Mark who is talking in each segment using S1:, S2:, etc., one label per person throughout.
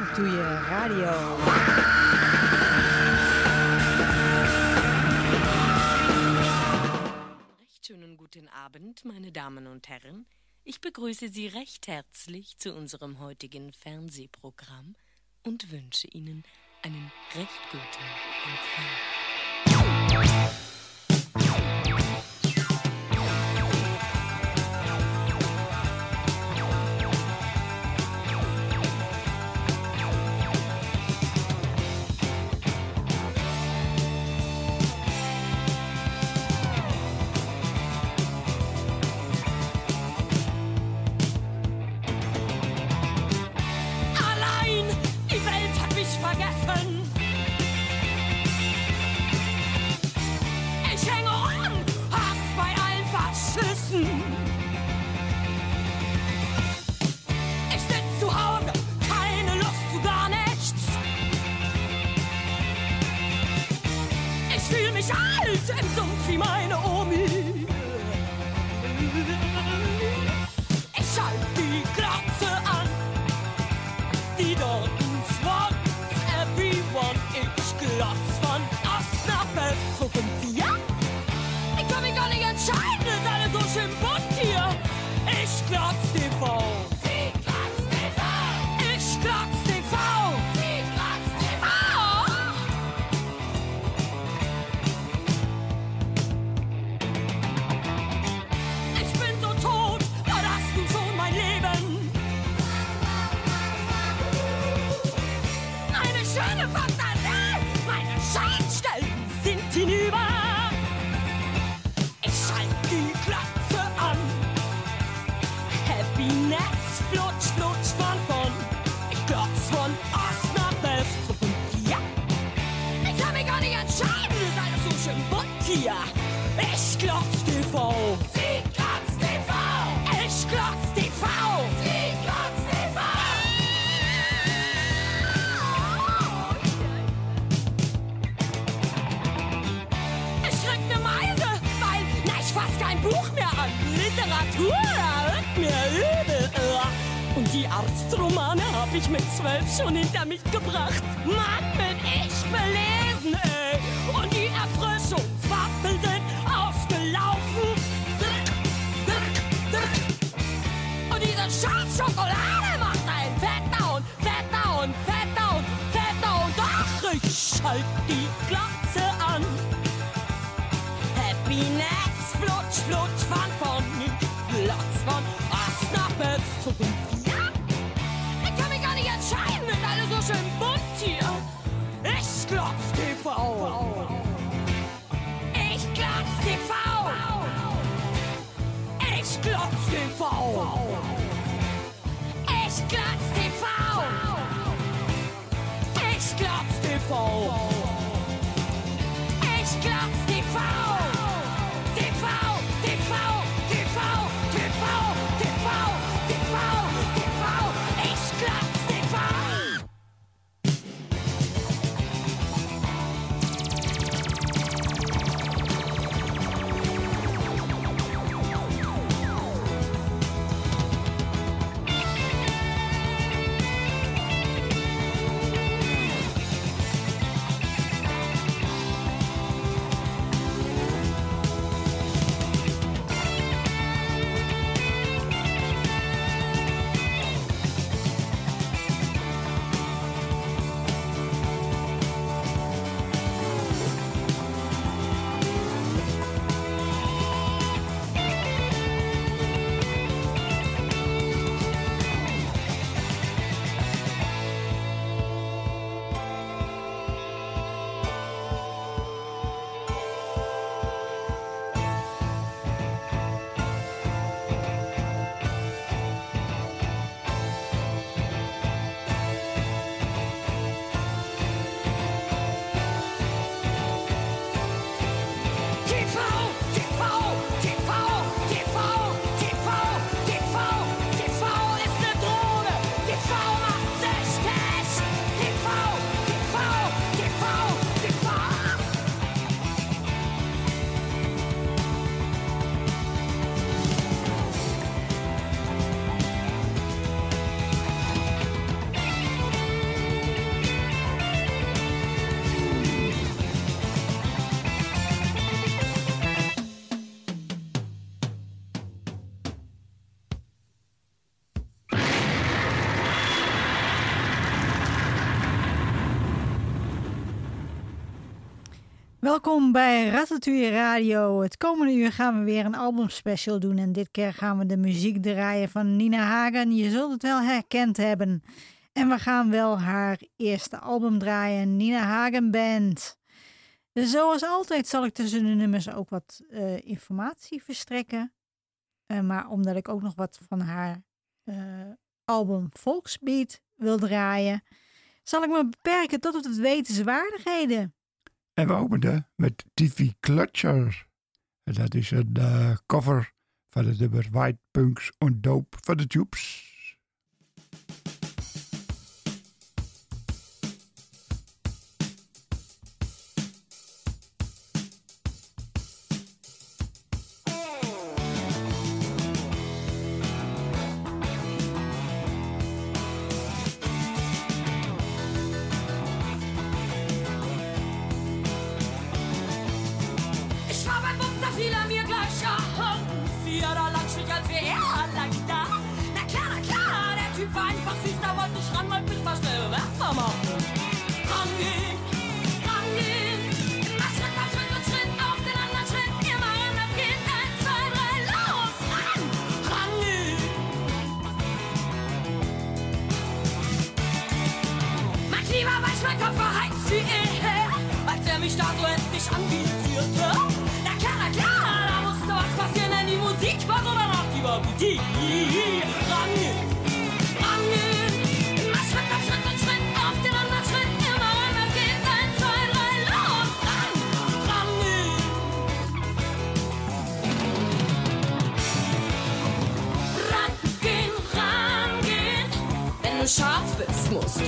S1: auf radio.
S2: Recht schönen guten Abend, meine Damen und Herren. Ich begrüße Sie recht herzlich zu unserem heutigen Fernsehprogramm und wünsche Ihnen einen recht guten Empfang.
S3: zwölf schon hinter mich gebracht. Mann!
S1: Welkom bij Ratatouille Radio. Het komende uur gaan we weer een albumspecial doen. En dit keer gaan we de muziek draaien van Nina Hagen. Je zult het wel herkend hebben. En we gaan wel haar eerste album draaien, Nina Hagen Band. Zoals altijd zal ik tussen de nummers ook wat uh, informatie verstrekken. Uh, maar omdat ik ook nog wat van haar uh, album Volksbeat wil draaien, zal ik me beperken tot het wetenswaardigheden.
S2: En we openen met TV Clutcher. En dat is een uh, cover van het nummer White Punks on Dope van de Tubes.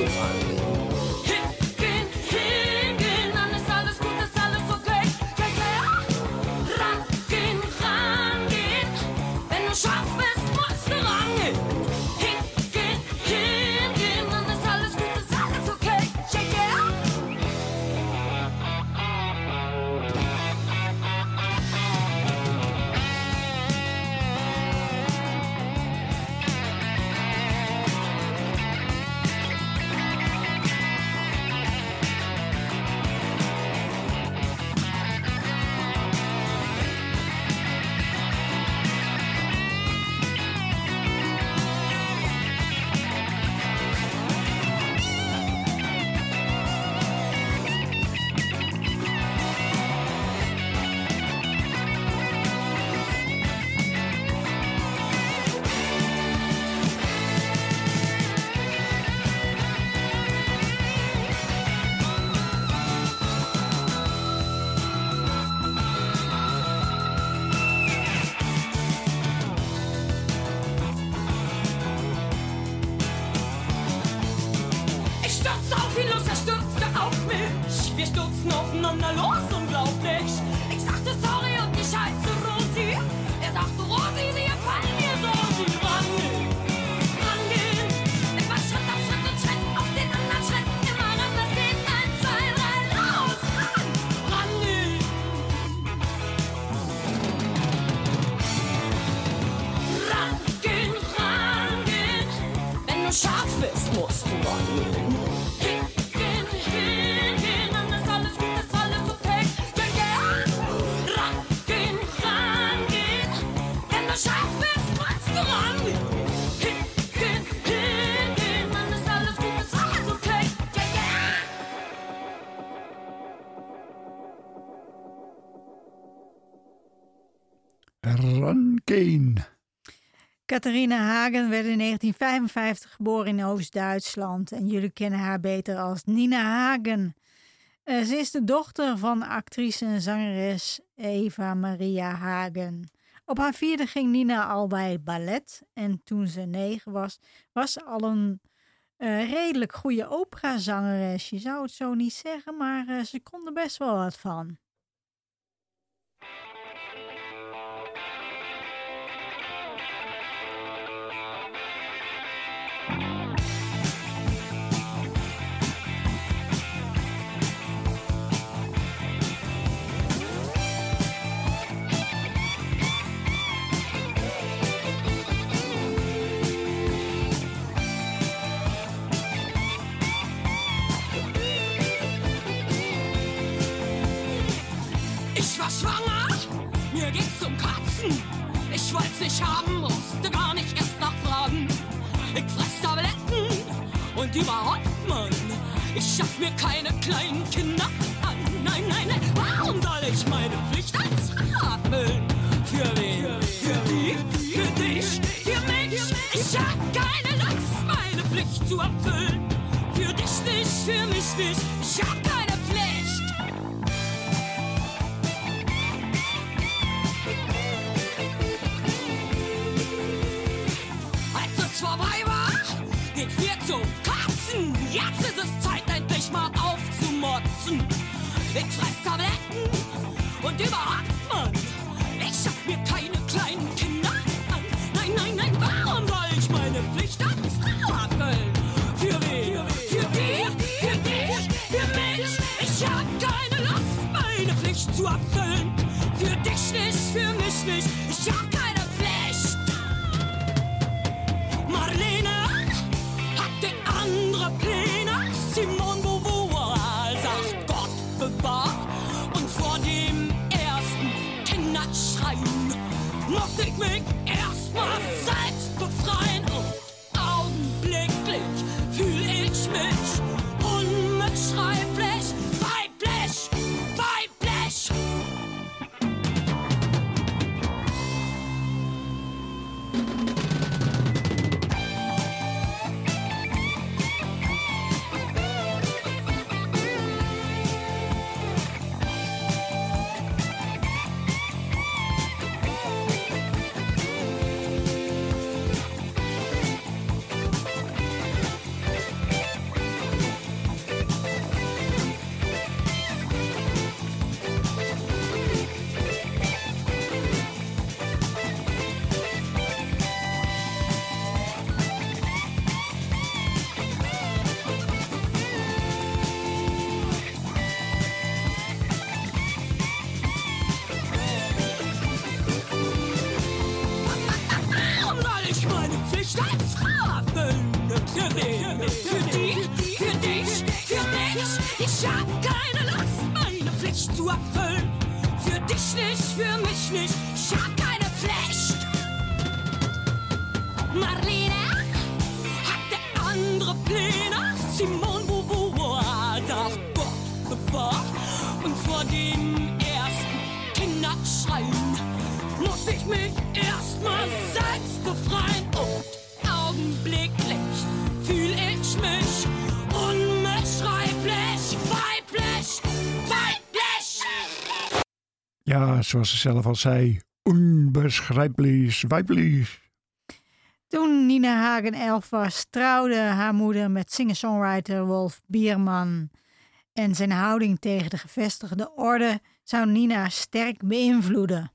S2: Right.
S1: Catharina Hagen werd in 1955 geboren in Oost-Duitsland en jullie kennen haar beter als Nina Hagen. Uh, ze is de dochter van actrice en zangeres Eva Maria Hagen. Op haar vierde ging Nina al bij ballet en toen ze negen was, was ze al een uh, redelijk goede operazangeres. Je zou het zo niet zeggen, maar uh, ze kon er best wel wat van.
S2: haben, musste gar nicht erst nachfragen. Ich fress Tabletten und überhaupt, Mann, ich schaff mir keine kleinen Kinder an. Nein, nein, nein, warum soll ich meine Pflicht als Rat? Für wen? Für die? Für dich? Für mich? Ich hab keine Lust, meine Pflicht zu erfüllen. Für dich nicht, für mich nicht, ich hab Ich schaff mir keine kleinen Kinder an. Nein, nein, nein, warum soll ich meine Pflicht als Frau erfüllen? Für wen? Für die? Für dich? Für mich? Ich hab keine Lust, meine Pflicht zu erfüllen. Für dich nicht, für mich nicht.
S4: Zoals ze zelf al zei, onbeschrijpelijk weiblich.
S1: Toen Nina Hagen elf was, trouwde haar moeder met singer-songwriter Wolf Bierman. En zijn houding tegen de gevestigde orde zou Nina sterk beïnvloeden.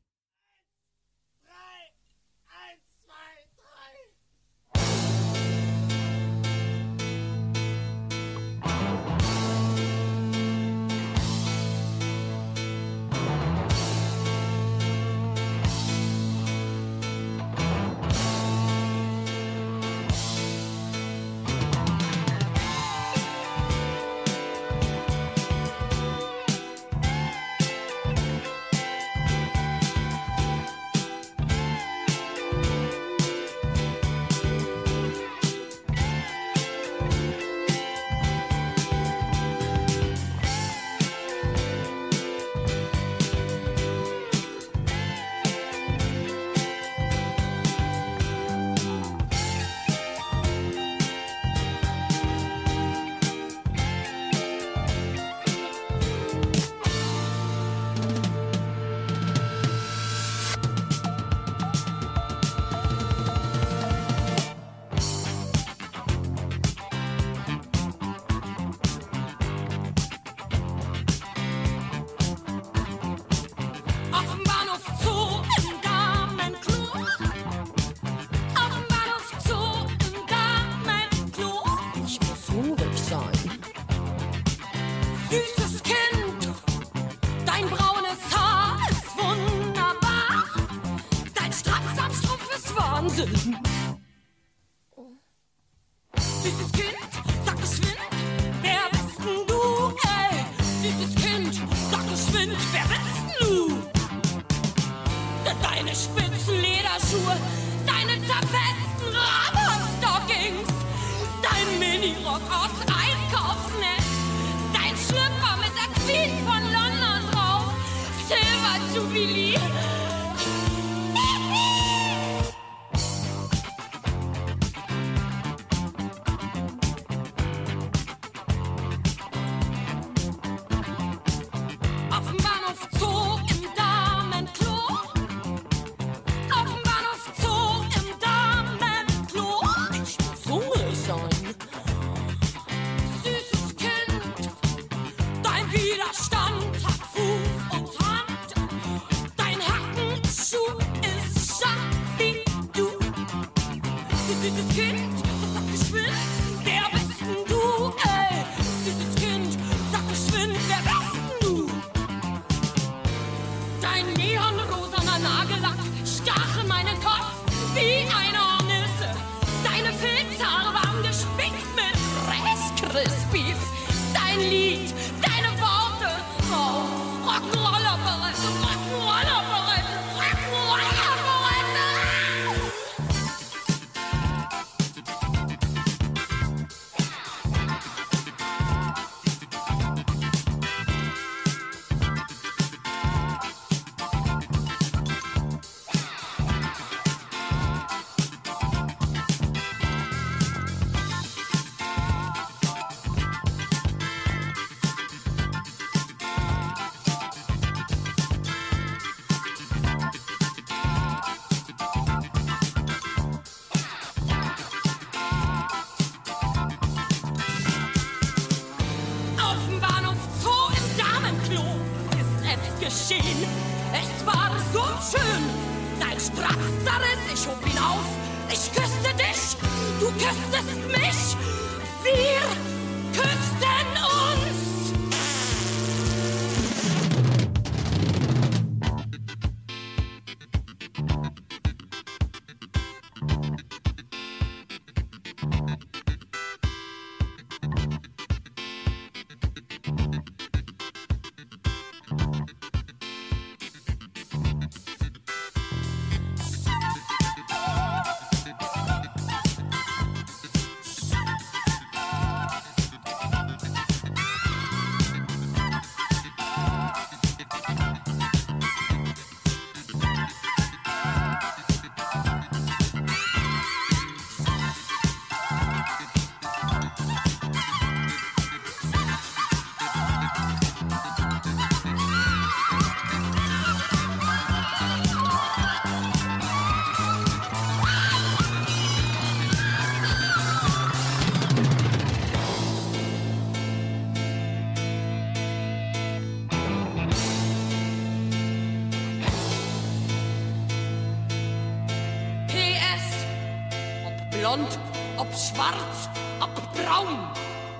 S2: Schwarz, ob braun.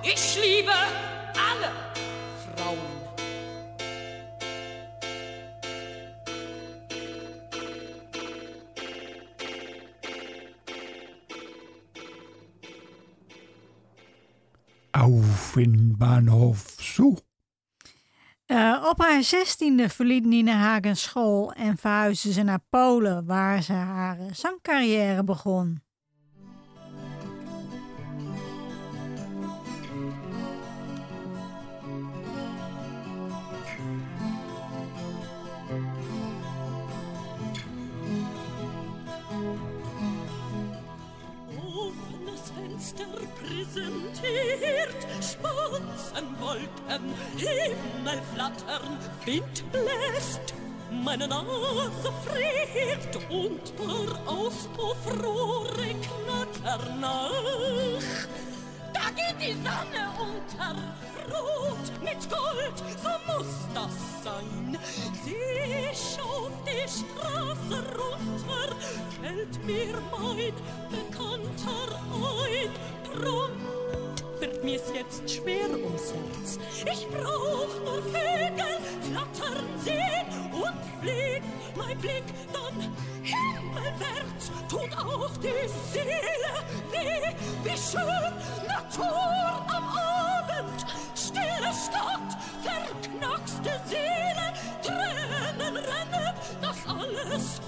S2: Ich liebe alle Frauen.
S4: Auf in Bahnhof Zoo.
S1: Eh, op haar zestiende verliet Nina Hagen school en verhuisde ze naar Polen, waar ze haar zangcarrière begon.
S2: Spatzenwolken, Himmel flattern, Wind bläst, meine Nase friert und paar Auspuffrohre knattern nach. Da geht die Sonne unter, rot mit Gold, so muss das sein. Seh ich auf die Straße runter, fällt mir mein Bekannter ein. Drum jetzt schwer ums Herz. Ich brauch nur Vögel flattern sehen und fliegt mein Blick dann himmelwärts. Tut auch die Seele weh, wie schön Natur am Abend. Stille Stadt, verknackste Seele, Tränen rennen, das alles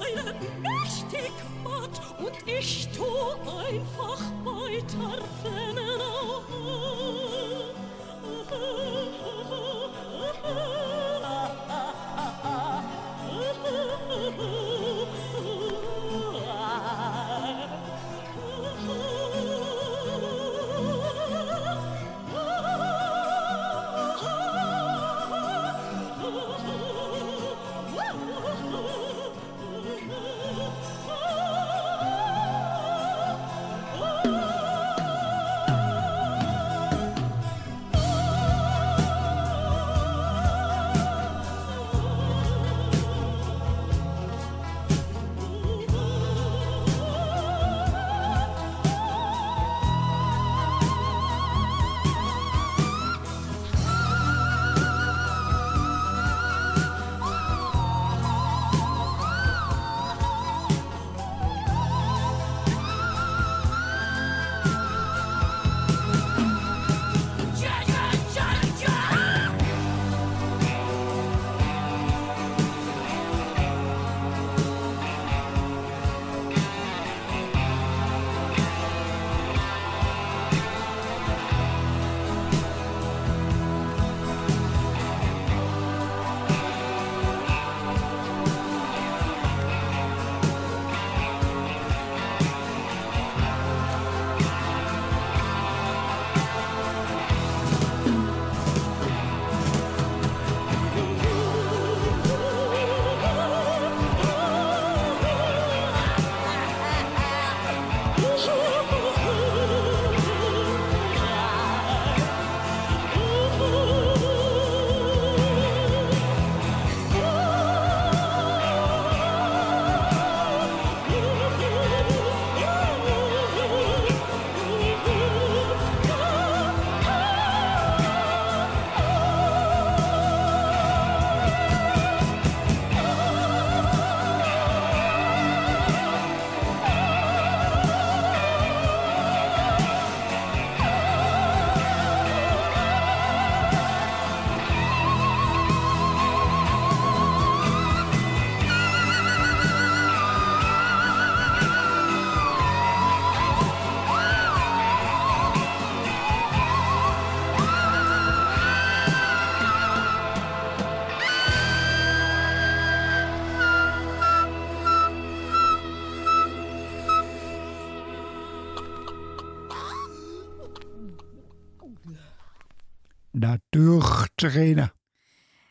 S2: einen mächtig matt und ich tu einfach weiter
S4: rennen.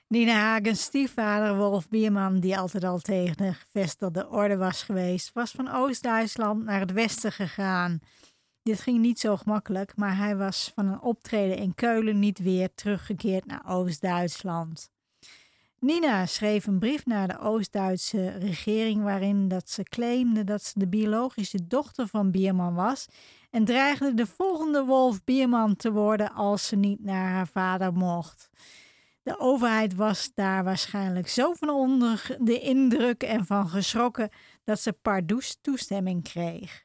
S2: Nina Hagens stiefvader Wolf Bierman, die altijd al tegen de gevestigde orde was geweest, was van Oost-Duitsland naar het westen gegaan. Dit ging niet zo gemakkelijk, maar hij was van een optreden in Keulen niet weer teruggekeerd naar Oost-Duitsland. Nina schreef een brief naar de Oost-Duitse regering waarin dat ze claimde dat ze de biologische dochter van Bierman was en dreigde de volgende Wolf Bierman te worden als ze niet naar haar vader mocht. De overheid was daar waarschijnlijk zo van onder de indruk en van geschrokken dat ze Pardoes toestemming kreeg.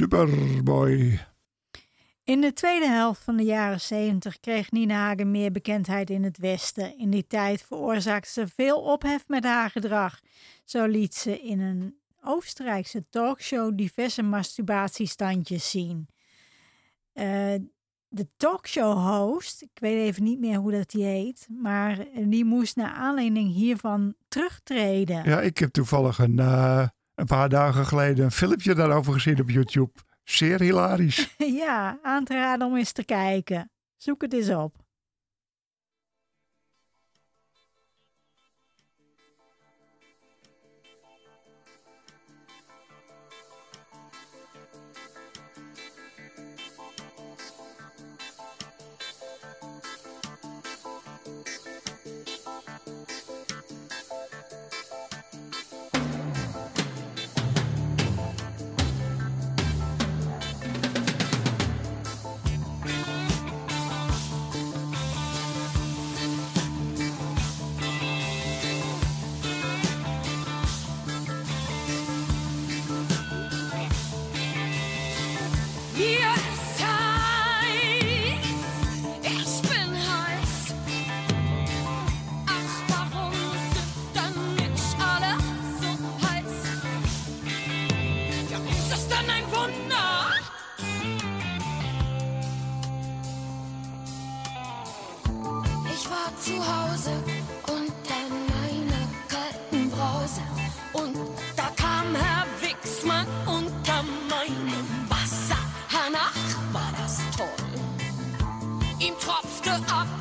S5: Superboy.
S2: In de tweede helft van de jaren 70 kreeg Nina Hagen meer bekendheid in het Westen. In die tijd veroorzaakte ze veel ophef met haar gedrag. Zo liet ze in een Oostenrijkse talkshow diverse masturbatiestandjes zien.
S1: Eh, de talkshow-host, ik weet even niet meer hoe dat die heet, maar die moest naar aanleiding hiervan terugtreden.
S4: Ja, ik heb toevallig een eh, een paar dagen geleden een filmpje daarover gezien op YouTube. Zeer hilarisch.
S1: ja, aan te raden om eens te kijken. Zoek het eens op.
S2: Doctor of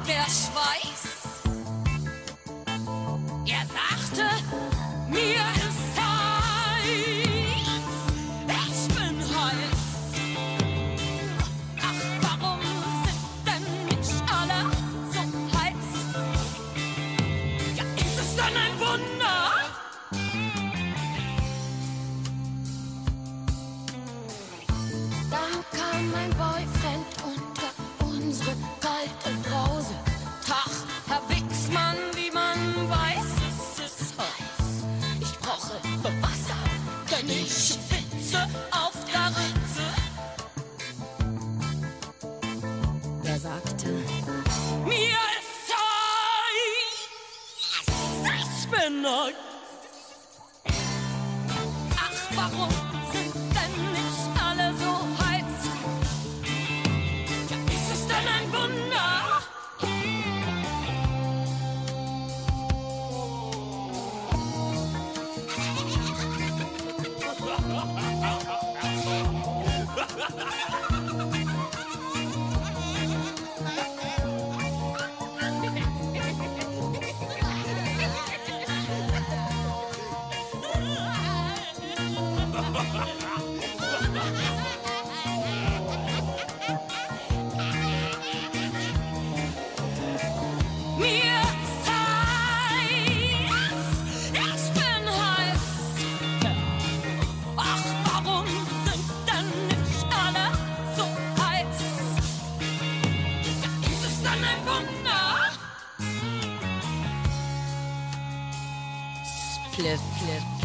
S4: Flip,
S1: flip.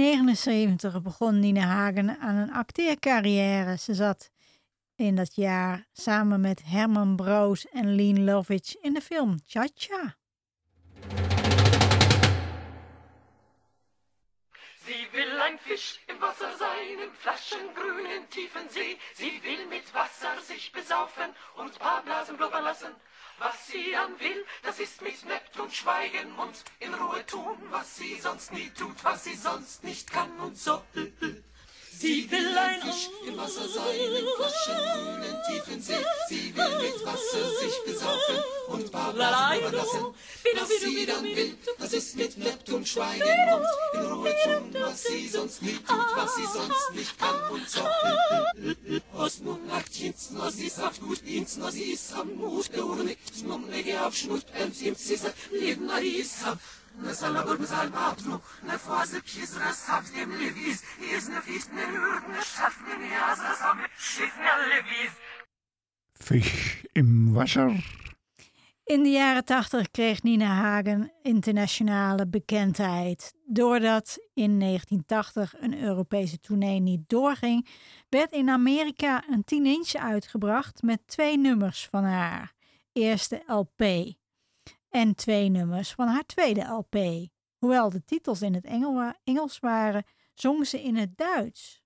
S1: 1979 begon Nina Hagen aan een acteercarrière. Ze zat in dat jaar samen met Herman Broos en Lean Lovitch in de film Cha-Cha.
S6: Sie will ein Fisch im Wasser sein, im flaschengrünen tiefen See. Sie will mit Wasser sich besaufen und paar Blasen blubbern lassen. was sie an will, das ist mit Neptun schweigen und in Ruhe tun, was sie sonst nie tut, was sie sonst nicht kann und soll. Sie will ein Fisch im Wasser sein, in Flaschen, grünen, tiefen See. Sie will mit Wasser sich besaufen und Barblasen überlassen. Was sie dann will, das ist mit Neptun schweigen und in Ruhe tun, was sie sonst nie tut, was sie sonst nicht kann und so. Osmund macht Jins, no sie ist auf Gut, no sie ist am Mut, der Urne, snom lege auf Schnut, em sim sisa, leben die ist
S4: Vis im Wasser.
S1: In de jaren 80 kreeg Nina Hagen internationale bekendheid. Doordat in 1980 een Europese tournee niet doorging, werd in Amerika een 10-inch uitgebracht met twee nummers van haar. Eerste LP en twee nummers van haar tweede LP. Hoewel de titels in het Engel- Engels waren, zong ze in het Duits.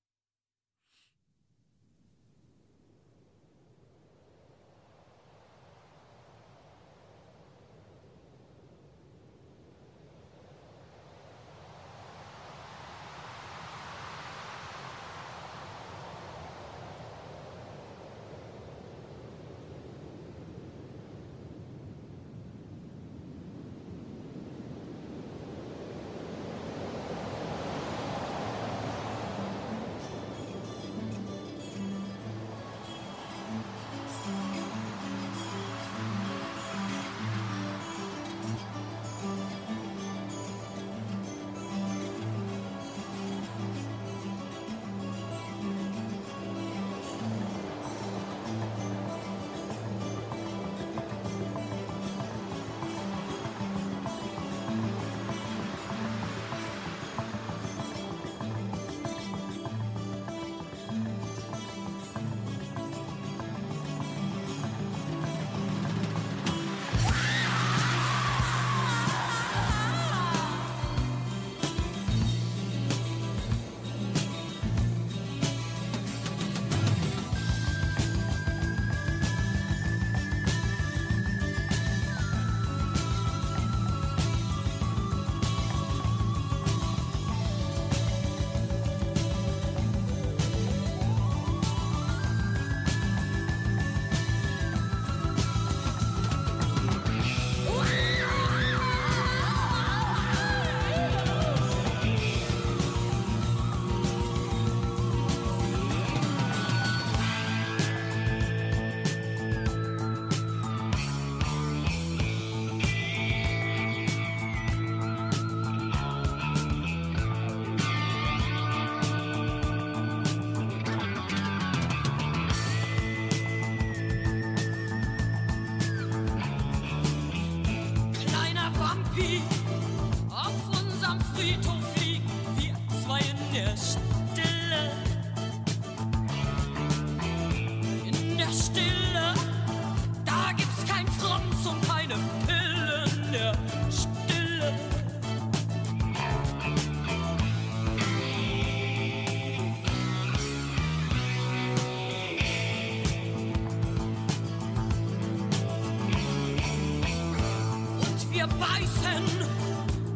S2: Beißen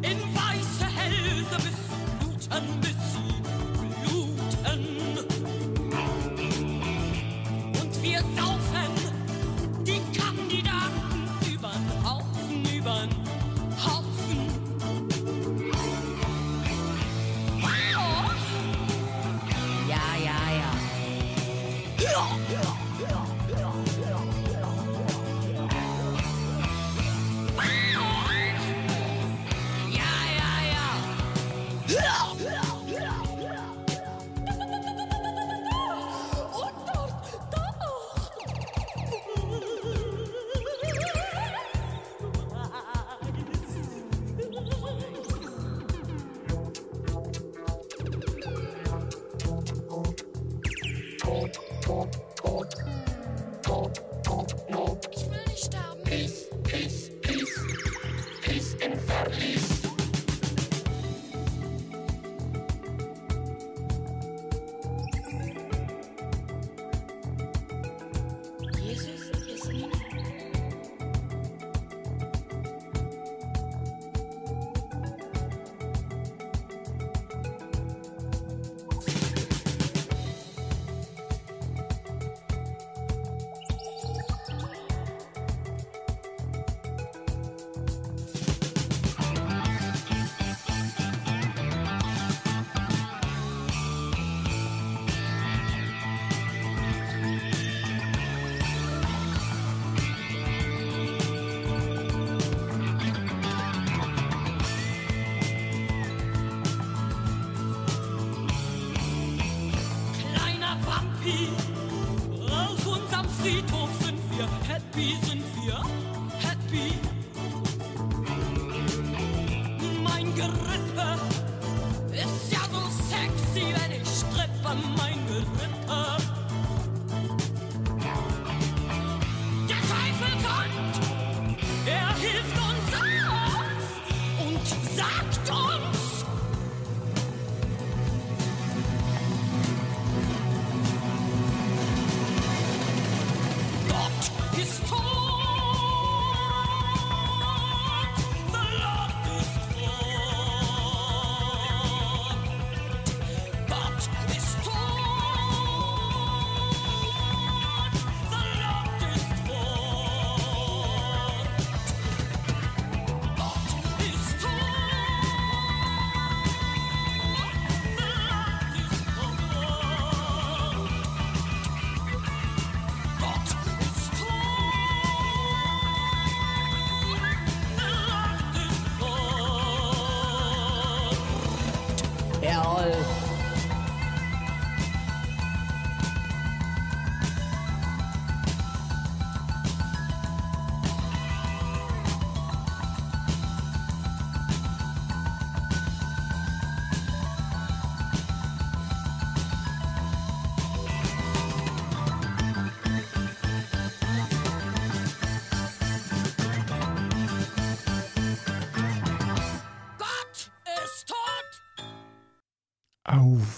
S2: in weiße Hälse bis bluten, bis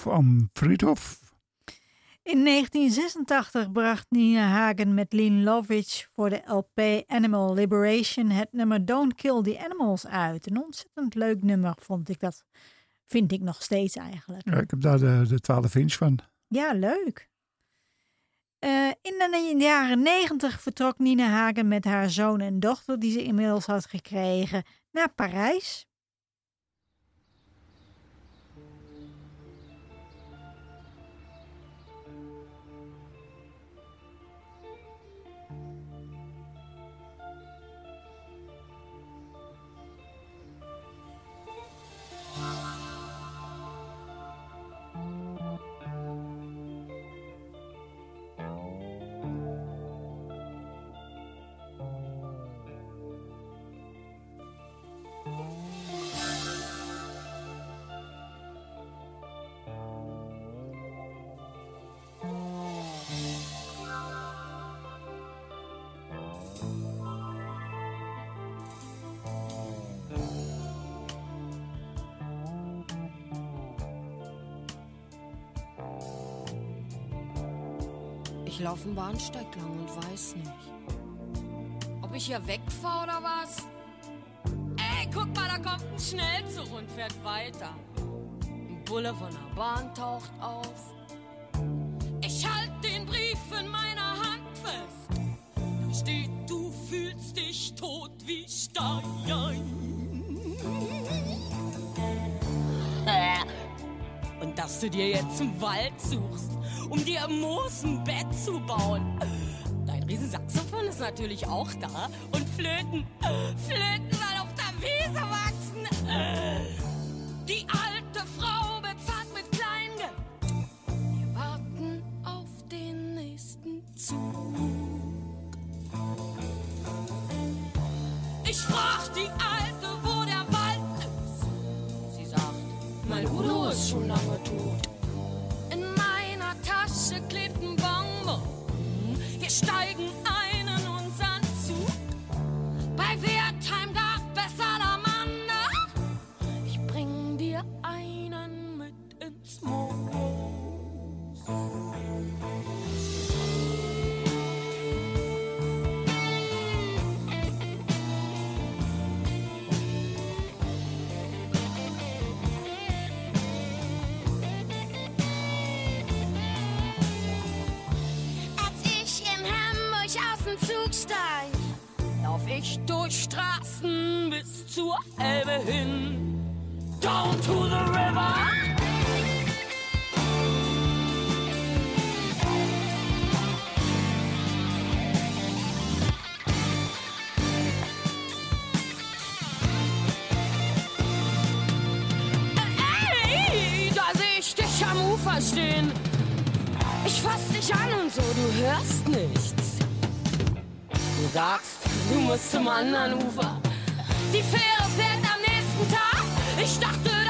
S4: Am Friedhof.
S1: In 1986 bracht Nina Hagen met Lean Lovitch voor de LP Animal Liberation het nummer Don't Kill the Animals uit. Een ontzettend leuk nummer vond ik dat. Vind ik nog steeds eigenlijk.
S4: Ja, ik heb daar de, de 12 inch van.
S1: Ja, leuk. Eh, in de jaren 90 vertrok Nina Hagen met haar zoon en dochter, die ze inmiddels had gekregen, naar Parijs.
S2: Laufe den Bahnsteig lang und weiß nicht, ob ich hier wegfahre oder was. Ey, guck mal, da kommt ein Schnellzug und fährt weiter. Ein Bulle von der Bahn taucht auf. Ich halt den Brief in meiner Hand fest. Da steht, du fühlst dich tot wie Stein. Äh. Und dass du dir jetzt einen Wald suchst, um dir ein Bett zu bauen. Dein Riesensaxophon ist natürlich auch da. Und Flöten, Flöten, to the river. Stehen. Ich fass dich an und so, du hörst nichts. Du sagst, du musst zum anderen Ufer. Die Fähre fährt am nächsten Tag. Ich dachte,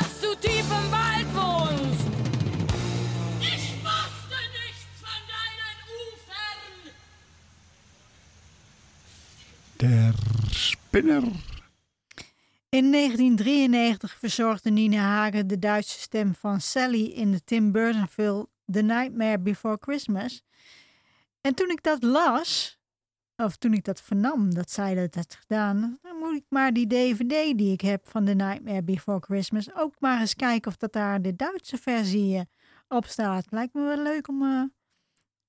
S4: Spinner.
S1: In 1993 verzorgde Nina Hagen de Duitse stem van Sally in de Tim Burton film The Nightmare Before Christmas. En toen ik dat las, of toen ik dat vernam, dat zij dat had gedaan, dan moet ik maar die DVD die ik heb van The Nightmare Before Christmas ook maar eens kijken of dat daar de Duitse versie eh, op staat. Lijkt me wel leuk om, uh,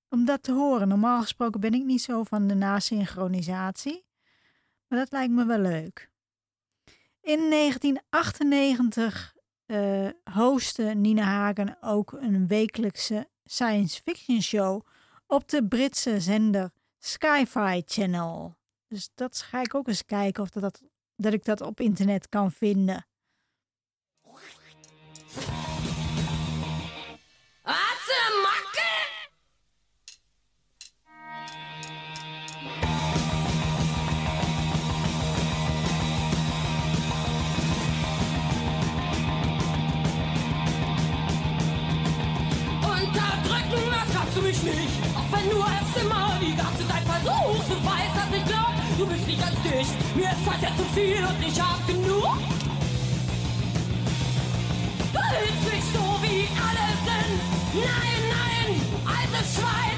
S1: om dat te horen. Normaal gesproken ben ik niet zo van de nasynchronisatie, maar dat lijkt me wel leuk. In 1998 uh, hostte Nina Hagen ook een wekelijkse science fiction show op de Britse zender Sci-Fi Channel. Dus dat ga ik ook eens kijken of dat, dat ik dat op internet kan vinden.
S2: Nicht. Auch wenn du es immer die ganze Zeit versuchst und weißt, dass ich glaub, du bist nicht als dich. Mir ist das ja zu viel und ich hab genug. Du hältst mich so, wie alle sind. Nein, nein, altes Schwein.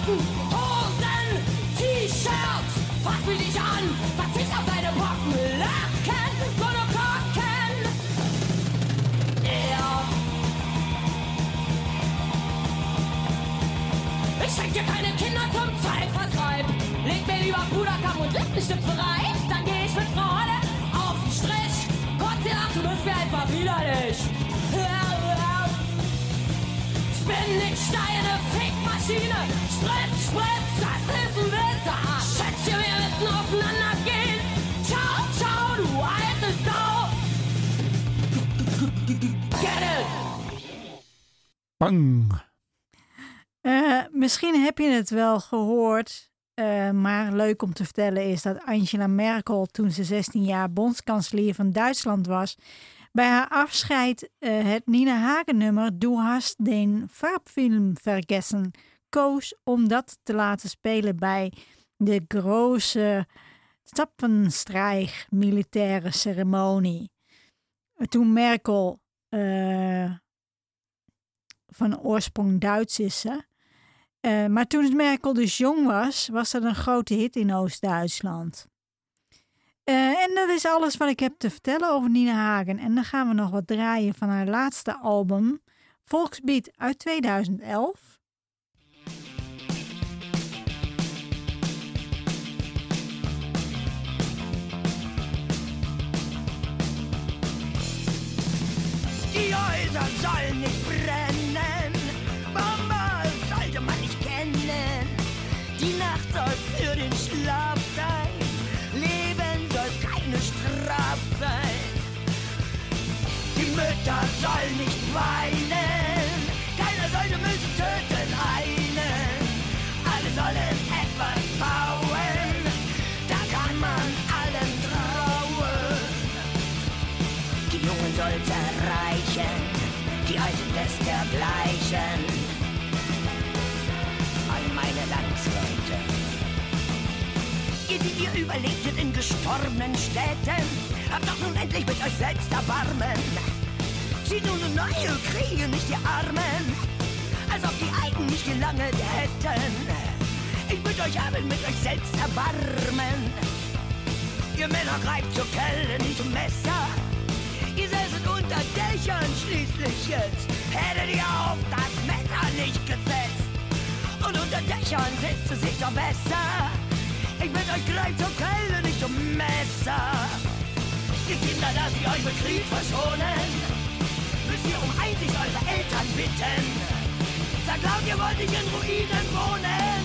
S2: Käsesocken, Hosen, T-Shirts. Was will ich an? Verzicht auf deine Pocken, Lacken, Monokokken. Ja. Ich schenk dir keine Kinder zum Zeitvertreib. Leg mir lieber Puderkamm und Lippenstift bereit. Fickmaschine. Spritz, Spritz, das ist ein Winter. Schätzchen, wir müssen aufeinander gehen. Ciao, ciao, du alte Sau. Get it!
S4: Bang.
S1: Uh, misschien heb je het wel gehoord, uh, maar leuk om te vertellen is dat Angela Merkel, toen ze 16 jaar bondskanselier van Duitsland was, bij haar afscheid uh, het Nina Hagen nummer Du hast den Farbfilm vergessen koos om dat te laten spelen bij de grote Zappenstreich militaire ceremonie. Toen Merkel van oorsprong Duits is ze. Uh, maar toen Merkel dus jong was, was dat een grote hit in Oost-Duitsland. Uh, en dat is alles wat ik heb te vertellen over Nina Hagen. En dan gaan we nog wat draaien van haar laatste album, Volksbeat uit 2011.
S7: Die Häuser sollen nicht brennen. Bombe sollte man nicht kennen. Die Nacht soll für den Schlaf sein. Leben soll keine Strafe sein. Nicht weinen. Überlebtet in gestorbenen Städten, habt doch nun endlich mit euch selbst Erbarmen. Zieht nun eine neue Kriege, nicht die Armen, als ob die Alten nicht gelangt hätten. Ich bitte euch haben mit euch selbst erbarmen. Ihr Männer greift zur Kelle, nicht zum Messer. Ihr seid unter Dächern schließlich jetzt. Hättet ihr auf das Messer nicht gesetzt. Und unter Dächern sitzt es sich doch besser. Ich bin euch gleich zur Quelle, nicht zum Messer. Ihr Kinder, lasst ihr euch mit Krieg verschonen. Müsst ihr um Einsicht eure Eltern bitten. Laut, ihr wollt nicht in Ruinen wohnen.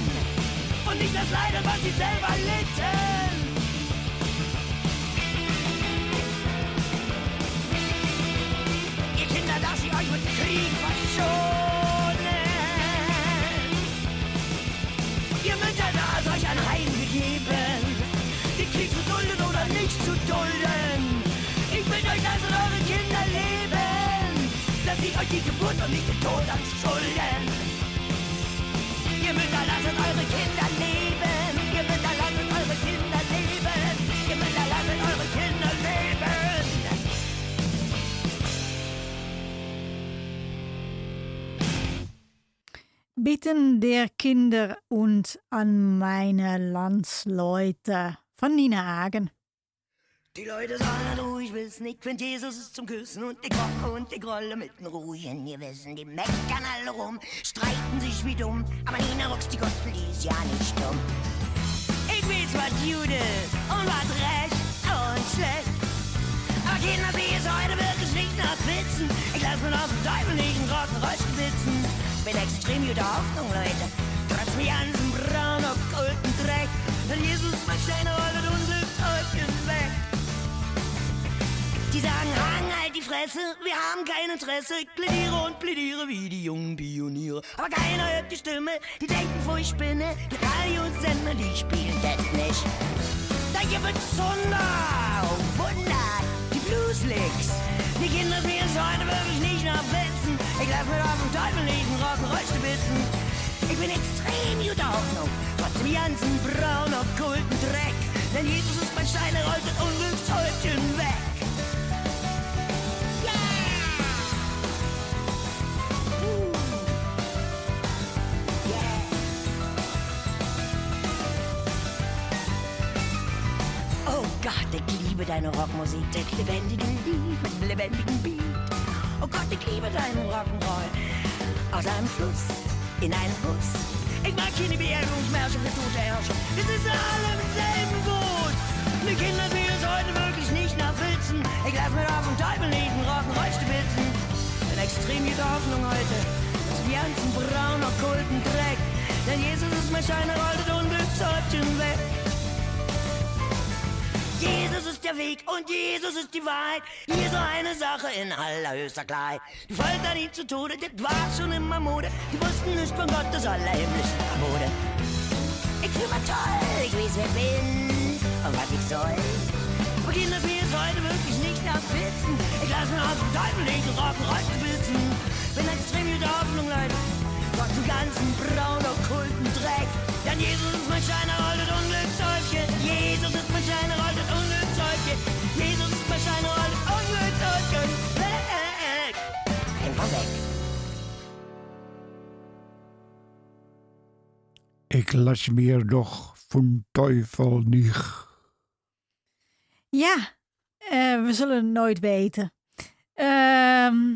S7: Und nicht das Leiden, was sie selber litten. euch mit dulden. Ich will euch also eure Kinder leben, dass sie euch die Geburt und nicht den Tod anschulden. Ihr Mütter, lasst eure Kinder leben, ihr Mütter, lasst eure Kinder leben, ihr Mütter, lasst eure Kinder leben.
S1: Bitten der Kinder und an meine Landsleute von Nina Hagen.
S7: Die Leute sollen ruhig wissen, ich find Jesus ist zum Küssen und ich rocke und ich rolle mit den ruhigen Gewissen. Die meckern alle rum, streiten sich wie dumm, aber Nina Rocks, die Gospel, die ist ja nicht dumm. Ich weiß, was ist und was recht und schlecht. Aber Kinder, sie ist heute wirklich nicht nach Witzen. Ich lass mir auf dem Teufel nicht einen Rock'n'Roll sitzen. Bin extrem guter Hoffnung, Leute. Trotz mir ganzen braun okkulten Dreck. Denn Jesus, mein Stein, rollt Unglückshäufchen weg. Die sagen, hang halt die Fresse, wir haben kein Interesse. Ich plädiere und plädiere wie die jungen Pioniere. Aber keiner hört die Stimme, die denken, wo ich spinne. Die Radiosender, die spielen das nicht. Da gibt's Wunder, oh Wunder, die Blueslicks. Die Kinder spielen es heute wirklich nicht nach Witzen. Ich lass mir auf dem Teufel nicht einen Rock'n'Roll stibitzen. Ich bin extrem guter Hoffnung, trotz dem ganzen braun okkulten Dreck. Denn Jesus ist mein Stein, er rollt das Unglückshäufchen weg. Liebe deine Rockmusik, das lebendige Lied mit dem lebendigen Beat. Oh Gott, ich liebe deinen Rock'n'Roll. Aus einem Fluss in einen Bus. Ich mag keine Beerdigungsmärsche für tote Herrscher. Wir sitzen alle im selben Boot. Die Kinder sehen es heute wirklich nicht nach Witzen. Ich lass mir auf dem Teufel einen Rock'n'Roll stibitzen. Bin extrem guter Hoffnung heute. Ist die ganzen braun okkulten Dreck. Denn Jesus ist mein Schein, er rollt das Unglückshäubchen weg. Jesus ist der Weg und Jesus ist die Wahrheit. Hier so eine Sache in allerhöchster Klarheit. Die foltern ihn zu Tode, das war schon immer Mode. Die wussten nicht von Gottes allerhimmlischen Mode. Ich fühl mich toll, ich weiß wer bin und was ich soll. Beginn das mir ist heute wirklich nicht nach Witzen. Ich lass mir auf dem Teufel nicht Rock'n'Roll spitzen. Bin extrem guter Hoffnung, Leute. Trotz dem ganzen braun okkulten Dreck. Denn Jesus ist mein Schein, er rollt das Unglückshäufchen.
S4: Ich lass mir doch vom Teufel nicht.
S1: Ja, eh, we zullen het nooit weten. Ehm,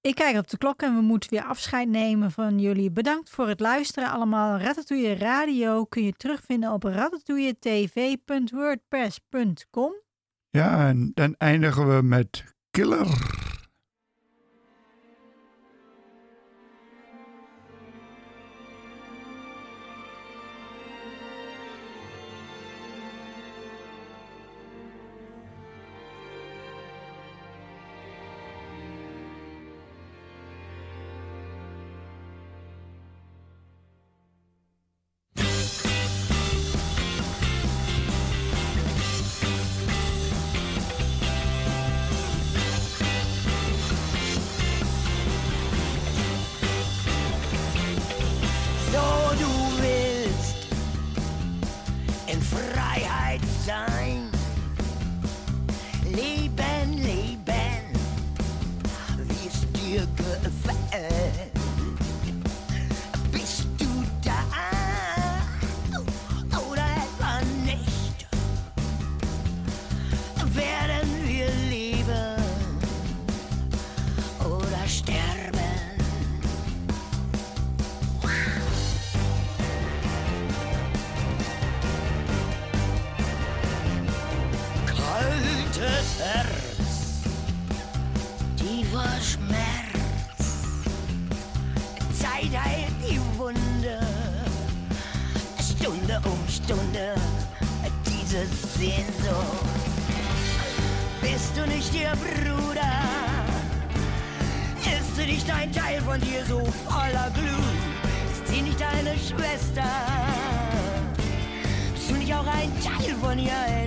S1: ik kijk op de klok en we moeten weer afscheid nemen van jullie. Bedankt voor het luisteren allemaal. Ratatouille Radio kun je terugvinden op ratatouilletv.wordpress.com.
S4: Ja, en dan eindigen we met Killer.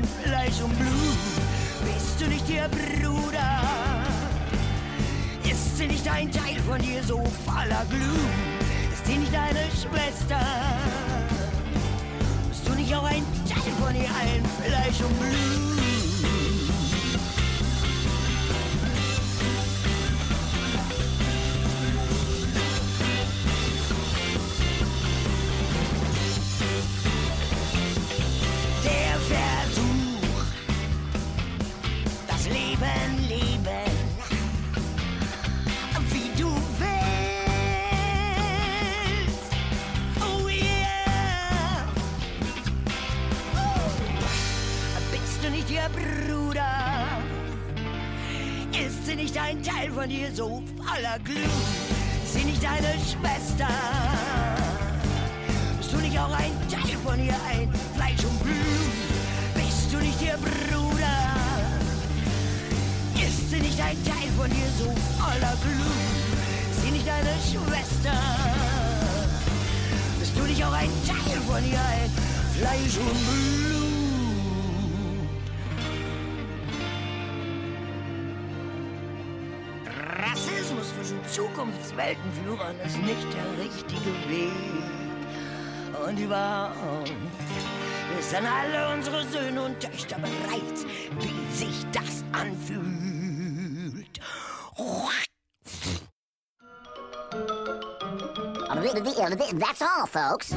S7: Ein Fleisch und Blut? Bist du nicht ihr Bruder? Ist sie nicht ein Teil von dir so voller Glut? Ist sie nicht deine Schwester? Bist du nicht auch ein Teil von ihr, ein Fleisch und Blut? Ein Teil von dir so voller Glut? Sie nicht deine Schwester? Bist du nicht auch ein Teil von ihr, ein Fleisch und Blut? Bist du nicht ihr Bruder? Ist sie nicht ein Teil von dir so voller Glut? Sie nicht deine Schwester? Bist du nicht auch ein Teil von ihr, ein Fleisch und Blut? Zukunftsweltenführern ist nicht der richtige Weg. Und überhaupt, sind alle unsere Söhne und Töchter bereit, wie sich das anfühlt.
S8: That's all, folks.